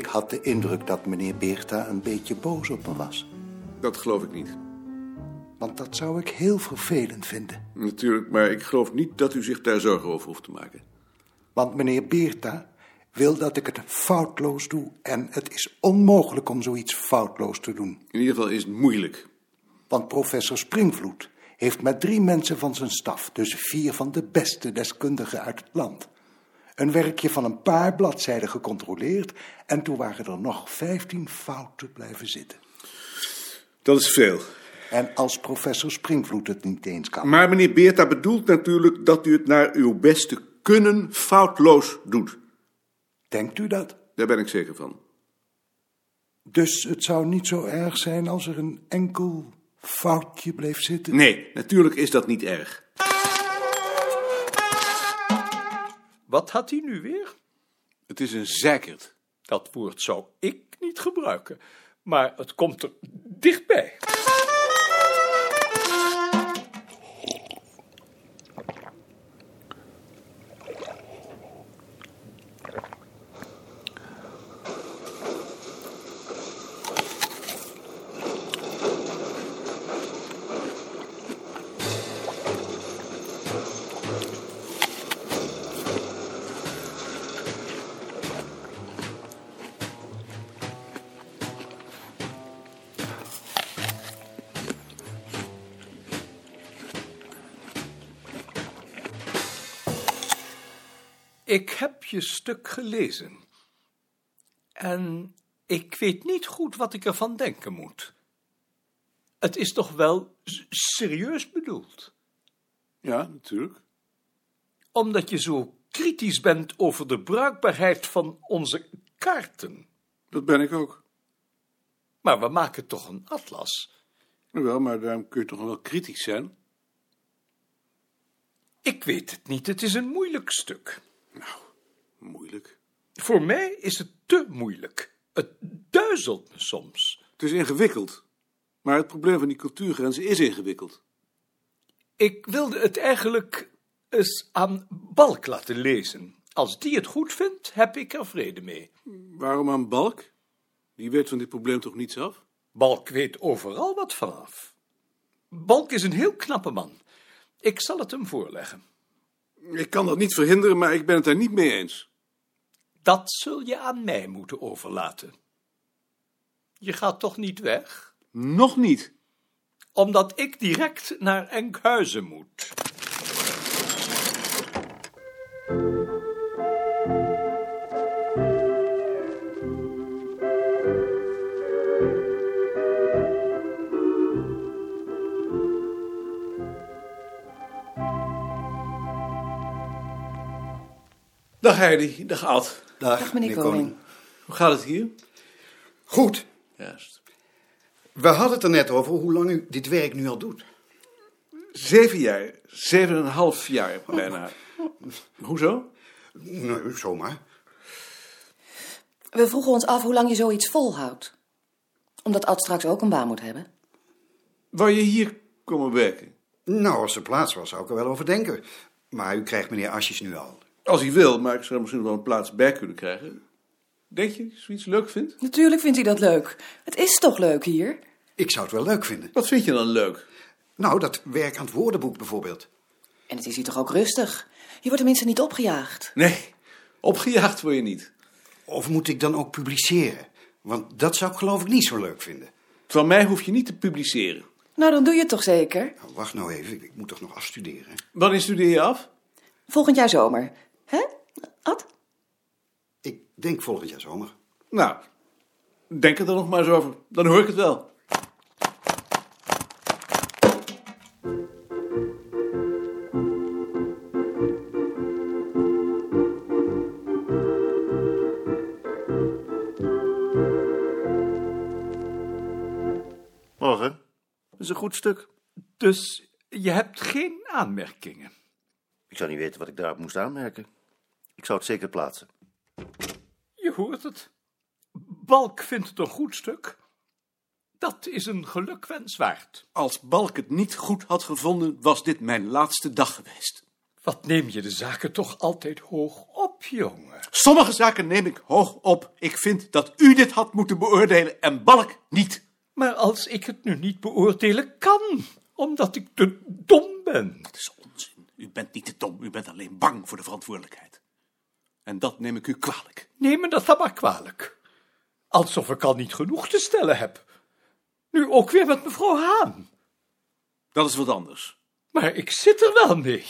Ik had de indruk dat meneer Beerta een beetje boos op me was. Dat geloof ik niet. Want dat zou ik heel vervelend vinden. Natuurlijk, maar ik geloof niet dat u zich daar zorgen over hoeft te maken. Want meneer Beerta wil dat ik het foutloos doe. En het is onmogelijk om zoiets foutloos te doen. In ieder geval is het moeilijk. Want professor Springvloed heeft met drie mensen van zijn staf, dus vier van de beste deskundigen uit het land, een werkje van een paar bladzijden gecontroleerd en toen waren er nog vijftien fouten blijven zitten. Dat is veel. En als professor Springvloed het niet eens kan. Maar meneer Beerta bedoelt natuurlijk dat u het naar uw beste kunnen foutloos doet. Denkt u dat? Daar ben ik zeker van. Dus het zou niet zo erg zijn als er een enkel foutje bleef zitten? Nee, natuurlijk is dat niet erg. Wat had hij nu weer? Het is een zeikert. Dat woord zou ik niet gebruiken, maar het komt er dichtbij. Ik heb je stuk gelezen. En ik weet niet goed wat ik ervan denken moet. Het is toch wel serieus bedoeld? Ja, natuurlijk. Omdat je zo kritisch bent over de bruikbaarheid van onze kaarten. Dat ben ik ook. Maar we maken toch een atlas? Wel, maar daarom kun je toch wel kritisch zijn. Ik weet het niet, het is een moeilijk stuk. Moeilijk. Voor mij is het te moeilijk. Het duizelt me soms. Het is ingewikkeld. Maar het probleem van die cultuurgrenzen is ingewikkeld. Ik wilde het eigenlijk eens aan Balk laten lezen. Als die het goed vindt, heb ik er vrede mee. Waarom aan Balk? Die weet van dit probleem toch niets af? Balk weet overal wat vanaf. Balk is een heel knappe man. Ik zal het hem voorleggen. Ik kan dat niet verhinderen, maar ik ben het daar niet mee eens. Dat zul je aan mij moeten overlaten. Je gaat toch niet weg? Nog niet. Omdat ik direct naar Enkhuizen moet. Dag Heidi, dag Ad. Dag, meneer Koning. Hoe gaat het hier? Goed. Juist. We hadden het er net over hoe lang u dit werk nu al doet. Zeven jaar. Zeven en een half jaar bijna. Hoezo? Nee, zomaar. We vroegen ons af hoe lang je zoiets volhoudt. Omdat Ad straks ook een baan moet hebben. Wou je hier komen werken? Nou, als er plaats was, zou ik er wel over denken. Maar u krijgt meneer Asjes nu al. Als hij wil, maar ik zou misschien wel een plaats bij kunnen krijgen. Denk je dat je zoiets leuk vindt? Natuurlijk vindt hij dat leuk. Het is toch leuk hier? Ik zou het wel leuk vinden. Wat vind je dan leuk? Nou, dat werk aan het woordenboek bijvoorbeeld. En het is hier toch ook rustig? Je wordt tenminste niet opgejaagd. Nee, opgejaagd word je niet. Of moet ik dan ook publiceren? Want dat zou ik geloof ik niet zo leuk vinden. Van mij hoef je niet te publiceren. Nou, dan doe je het toch zeker? Nou, wacht nou even, ik moet toch nog afstuderen. Wanneer studeer je af? Volgend jaar zomer. Hè, Ad? Ik denk volgend jaar zomer. Nou, denk er dan nog maar eens over. Dan hoor ik het wel. Morgen. Dat is een goed stuk. Dus je hebt geen aanmerkingen. Ik zou niet weten wat ik daarop moest aanmerken. Ik zou het zeker plaatsen. Je hoort het. Balk vindt het een goed stuk. Dat is een gelukwens waard. Als Balk het niet goed had gevonden, was dit mijn laatste dag geweest. Wat neem je de zaken toch altijd hoog op, jongen? Sommige zaken neem ik hoog op. Ik vind dat u dit had moeten beoordelen en Balk niet. Maar als ik het nu niet beoordelen kan, omdat ik te dom ben. Het is onzin. U bent niet te dom, u bent alleen bang voor de verantwoordelijkheid. En dat neem ik u kwalijk. Neem me dat dan maar kwalijk. Alsof ik al niet genoeg te stellen heb. Nu ook weer met mevrouw Haan. Dat is wat anders. Maar ik zit er wel mee.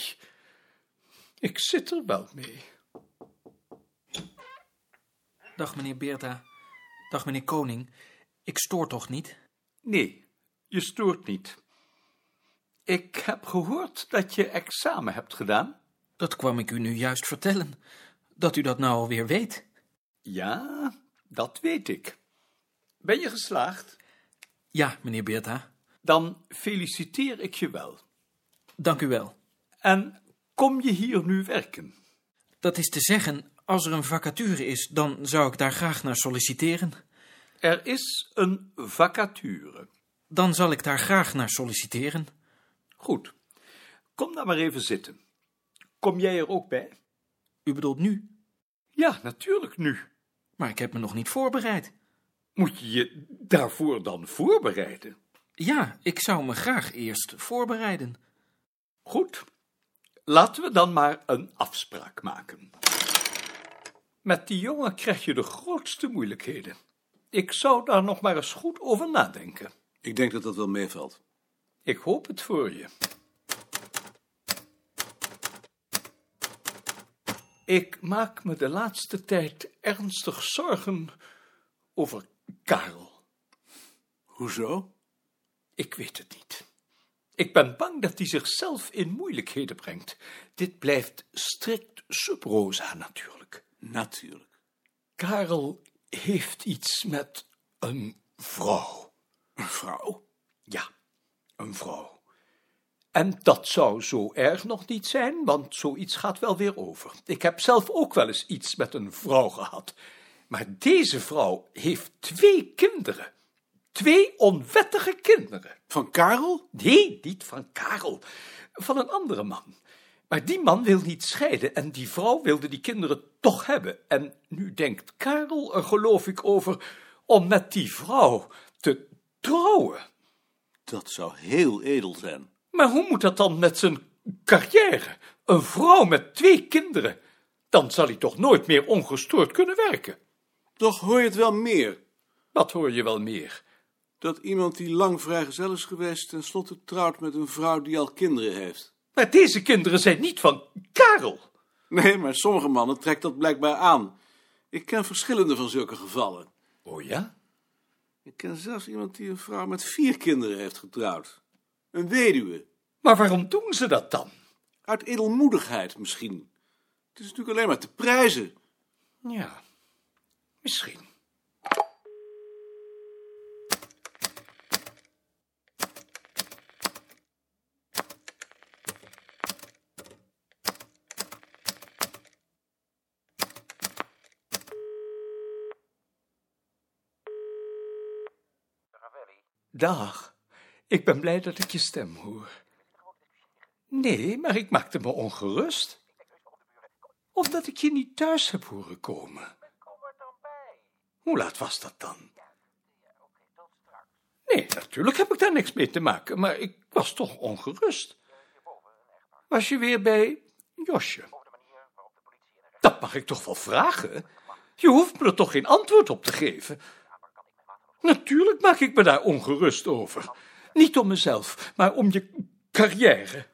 Ik zit er wel mee. Dag meneer Beerta. Dag meneer Koning. Ik stoor toch niet? Nee, je stoort niet. Ik heb gehoord dat je examen hebt gedaan. Dat kwam ik u nu juist vertellen. Dat u dat nou alweer weet. Ja, dat weet ik. Ben je geslaagd? Ja, meneer Beerta. Dan feliciteer ik je wel. Dank u wel. En kom je hier nu werken? Dat is te zeggen, als er een vacature is, dan zou ik daar graag naar solliciteren. Er is een vacature. Dan zal ik daar graag naar solliciteren. Goed. Kom dan maar even zitten. Kom jij er ook bij? U bedoelt nu? Ja, natuurlijk nu. Maar ik heb me nog niet voorbereid. Moet je je daarvoor dan voorbereiden? Ja, ik zou me graag eerst voorbereiden. Goed. Laten we dan maar een afspraak maken. Met die jongen krijg je de grootste moeilijkheden. Ik zou daar nog maar eens goed over nadenken. Ik denk dat dat wel meevalt. Ik hoop het voor je. Ik maak me de laatste tijd ernstig zorgen over Karel. Hoezo? Ik weet het niet. Ik ben bang dat hij zichzelf in moeilijkheden brengt. Dit blijft strikt sub rosa natuurlijk. Natuurlijk. Karel heeft iets met een vrouw. Een vrouw? Ja, een vrouw. En dat zou zo erg nog niet zijn, want zoiets gaat wel weer over. Ik heb zelf ook wel eens iets met een vrouw gehad. Maar deze vrouw heeft twee kinderen. Twee onwettige kinderen. Van Karel? Nee, niet van Karel. Van een andere man. Maar die man wil niet scheiden en die vrouw wilde die kinderen toch hebben. En nu denkt Karel er geloof ik over om met die vrouw te trouwen. Dat zou heel edel zijn. Maar hoe moet dat dan met zijn carrière? Een vrouw met twee kinderen. Dan zal hij toch nooit meer ongestoord kunnen werken. Toch hoor je het wel meer. Wat hoor je wel meer? Dat iemand die lang vrijgezel is geweest... tenslotte trouwt met een vrouw die al kinderen heeft. Maar deze kinderen zijn niet van Karel. Nee, maar sommige mannen trekt dat blijkbaar aan. Ik ken verschillende van zulke gevallen. Oh ja? Ik ken zelfs iemand die een vrouw met vier kinderen heeft getrouwd. Een weduwe. Maar waarom doen ze dat dan? Uit edelmoedigheid misschien. Het is natuurlijk alleen maar te prijzen. Ja, misschien. Dag, ik ben blij dat ik je stem hoor. Nee, maar ik maakte me ongerust. Omdat ik je niet thuis heb horen komen. Hoe laat was dat dan? Nee, natuurlijk heb ik daar niks mee te maken, maar ik was toch ongerust. Was je weer bij Josje? Dat mag ik toch wel vragen? Je hoeft me er toch geen antwoord op te geven? Natuurlijk maak ik me daar ongerust over. Niet om mezelf, maar om je carrière.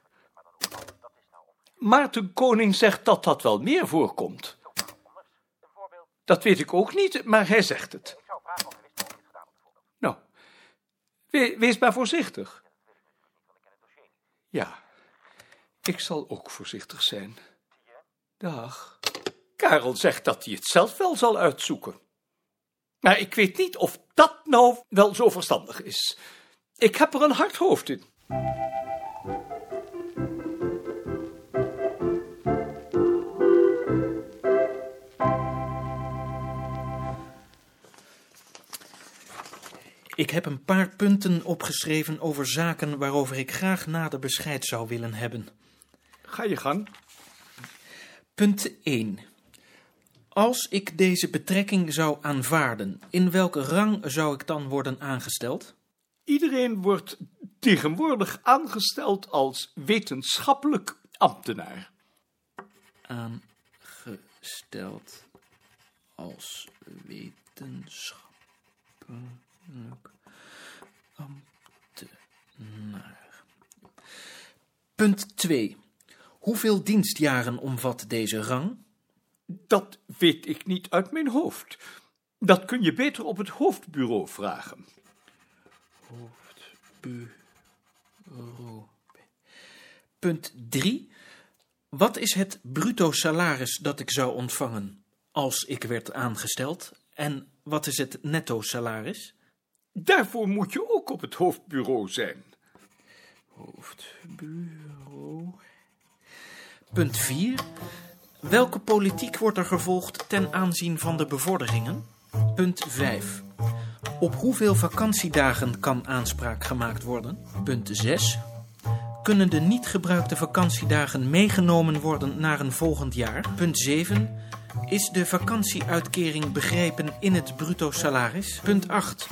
Maarten Koning zegt dat dat wel meer voorkomt. Dat weet ik ook niet, maar hij zegt het. Nou, we- wees maar voorzichtig. Ja, ik zal ook voorzichtig zijn. Dag. Karel zegt dat hij het zelf wel zal uitzoeken. Maar ik weet niet of dat nou wel zo verstandig is. Ik heb er een hard hoofd in. Ik heb een paar punten opgeschreven over zaken waarover ik graag nader bescheid zou willen hebben. Ga je gang. Punt 1. Als ik deze betrekking zou aanvaarden, in welke rang zou ik dan worden aangesteld? Iedereen wordt tegenwoordig aangesteld als wetenschappelijk ambtenaar. Aangesteld als wetenschappelijk ambtenaar. Punt 2. Hoeveel dienstjaren omvat deze rang? Dat weet ik niet uit mijn hoofd. Dat kun je beter op het hoofdbureau vragen. Bureau. Punt 3. Wat is het bruto salaris dat ik zou ontvangen als ik werd aangesteld? En wat is het netto salaris? Daarvoor moet je ook op het hoofdbureau zijn. Hoofdbureau. Punt 4. Welke politiek wordt er gevolgd ten aanzien van de bevorderingen? Punt 5. Op hoeveel vakantiedagen kan aanspraak gemaakt worden? Punt 6. Kunnen de niet gebruikte vakantiedagen meegenomen worden naar een volgend jaar? Punt 7. Is de vakantieuitkering begrepen in het bruto salaris? Punt 8.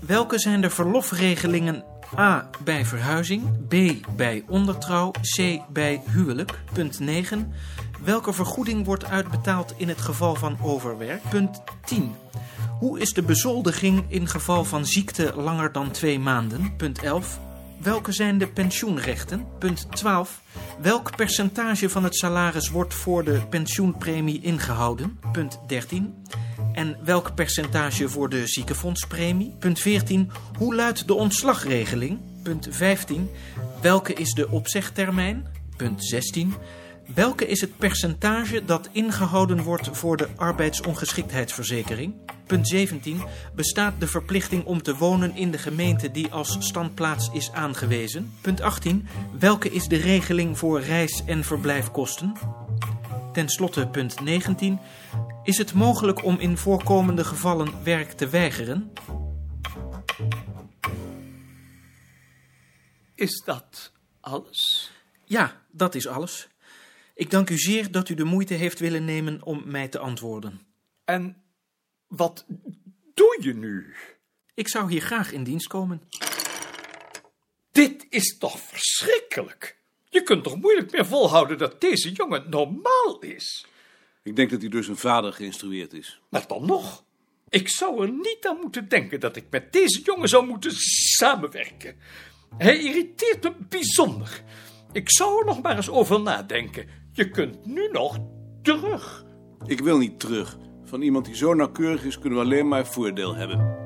Welke zijn de verlofregelingen A. Bij verhuizing. B. Bij ondertrouw. C. Bij huwelijk. Punt 9. Welke vergoeding wordt uitbetaald in het geval van overwerk? Punt 10. Hoe is de bezoldiging in geval van ziekte langer dan twee maanden? Punt 11. Welke zijn de pensioenrechten? Punt 12. Welk percentage van het salaris wordt voor de pensioenpremie ingehouden? Punt 13. En welk percentage voor de ziekenfondspremie? Punt 14. Hoe luidt de ontslagregeling? Punt 15. Welke is de opzegtermijn? Punt 16. Welke is het percentage dat ingehouden wordt voor de arbeidsongeschiktheidsverzekering? Punt 17. Bestaat de verplichting om te wonen in de gemeente die als standplaats is aangewezen? Punt 18. Welke is de regeling voor reis- en verblijfkosten? Ten slotte punt 19. Is het mogelijk om in voorkomende gevallen werk te weigeren? Is dat alles? Ja, dat is alles. Ik dank u zeer dat u de moeite heeft willen nemen om mij te antwoorden. En wat doe je nu? Ik zou hier graag in dienst komen. Dit is toch verschrikkelijk? Je kunt toch moeilijk meer volhouden dat deze jongen normaal is? Ik denk dat hij door zijn vader geïnstrueerd is. Maar dan nog. Ik zou er niet aan moeten denken dat ik met deze jongen zou moeten samenwerken. Hij irriteert me bijzonder. Ik zou er nog maar eens over nadenken. Je kunt nu nog terug. Ik wil niet terug. Van iemand die zo nauwkeurig is, kunnen we alleen maar voordeel hebben.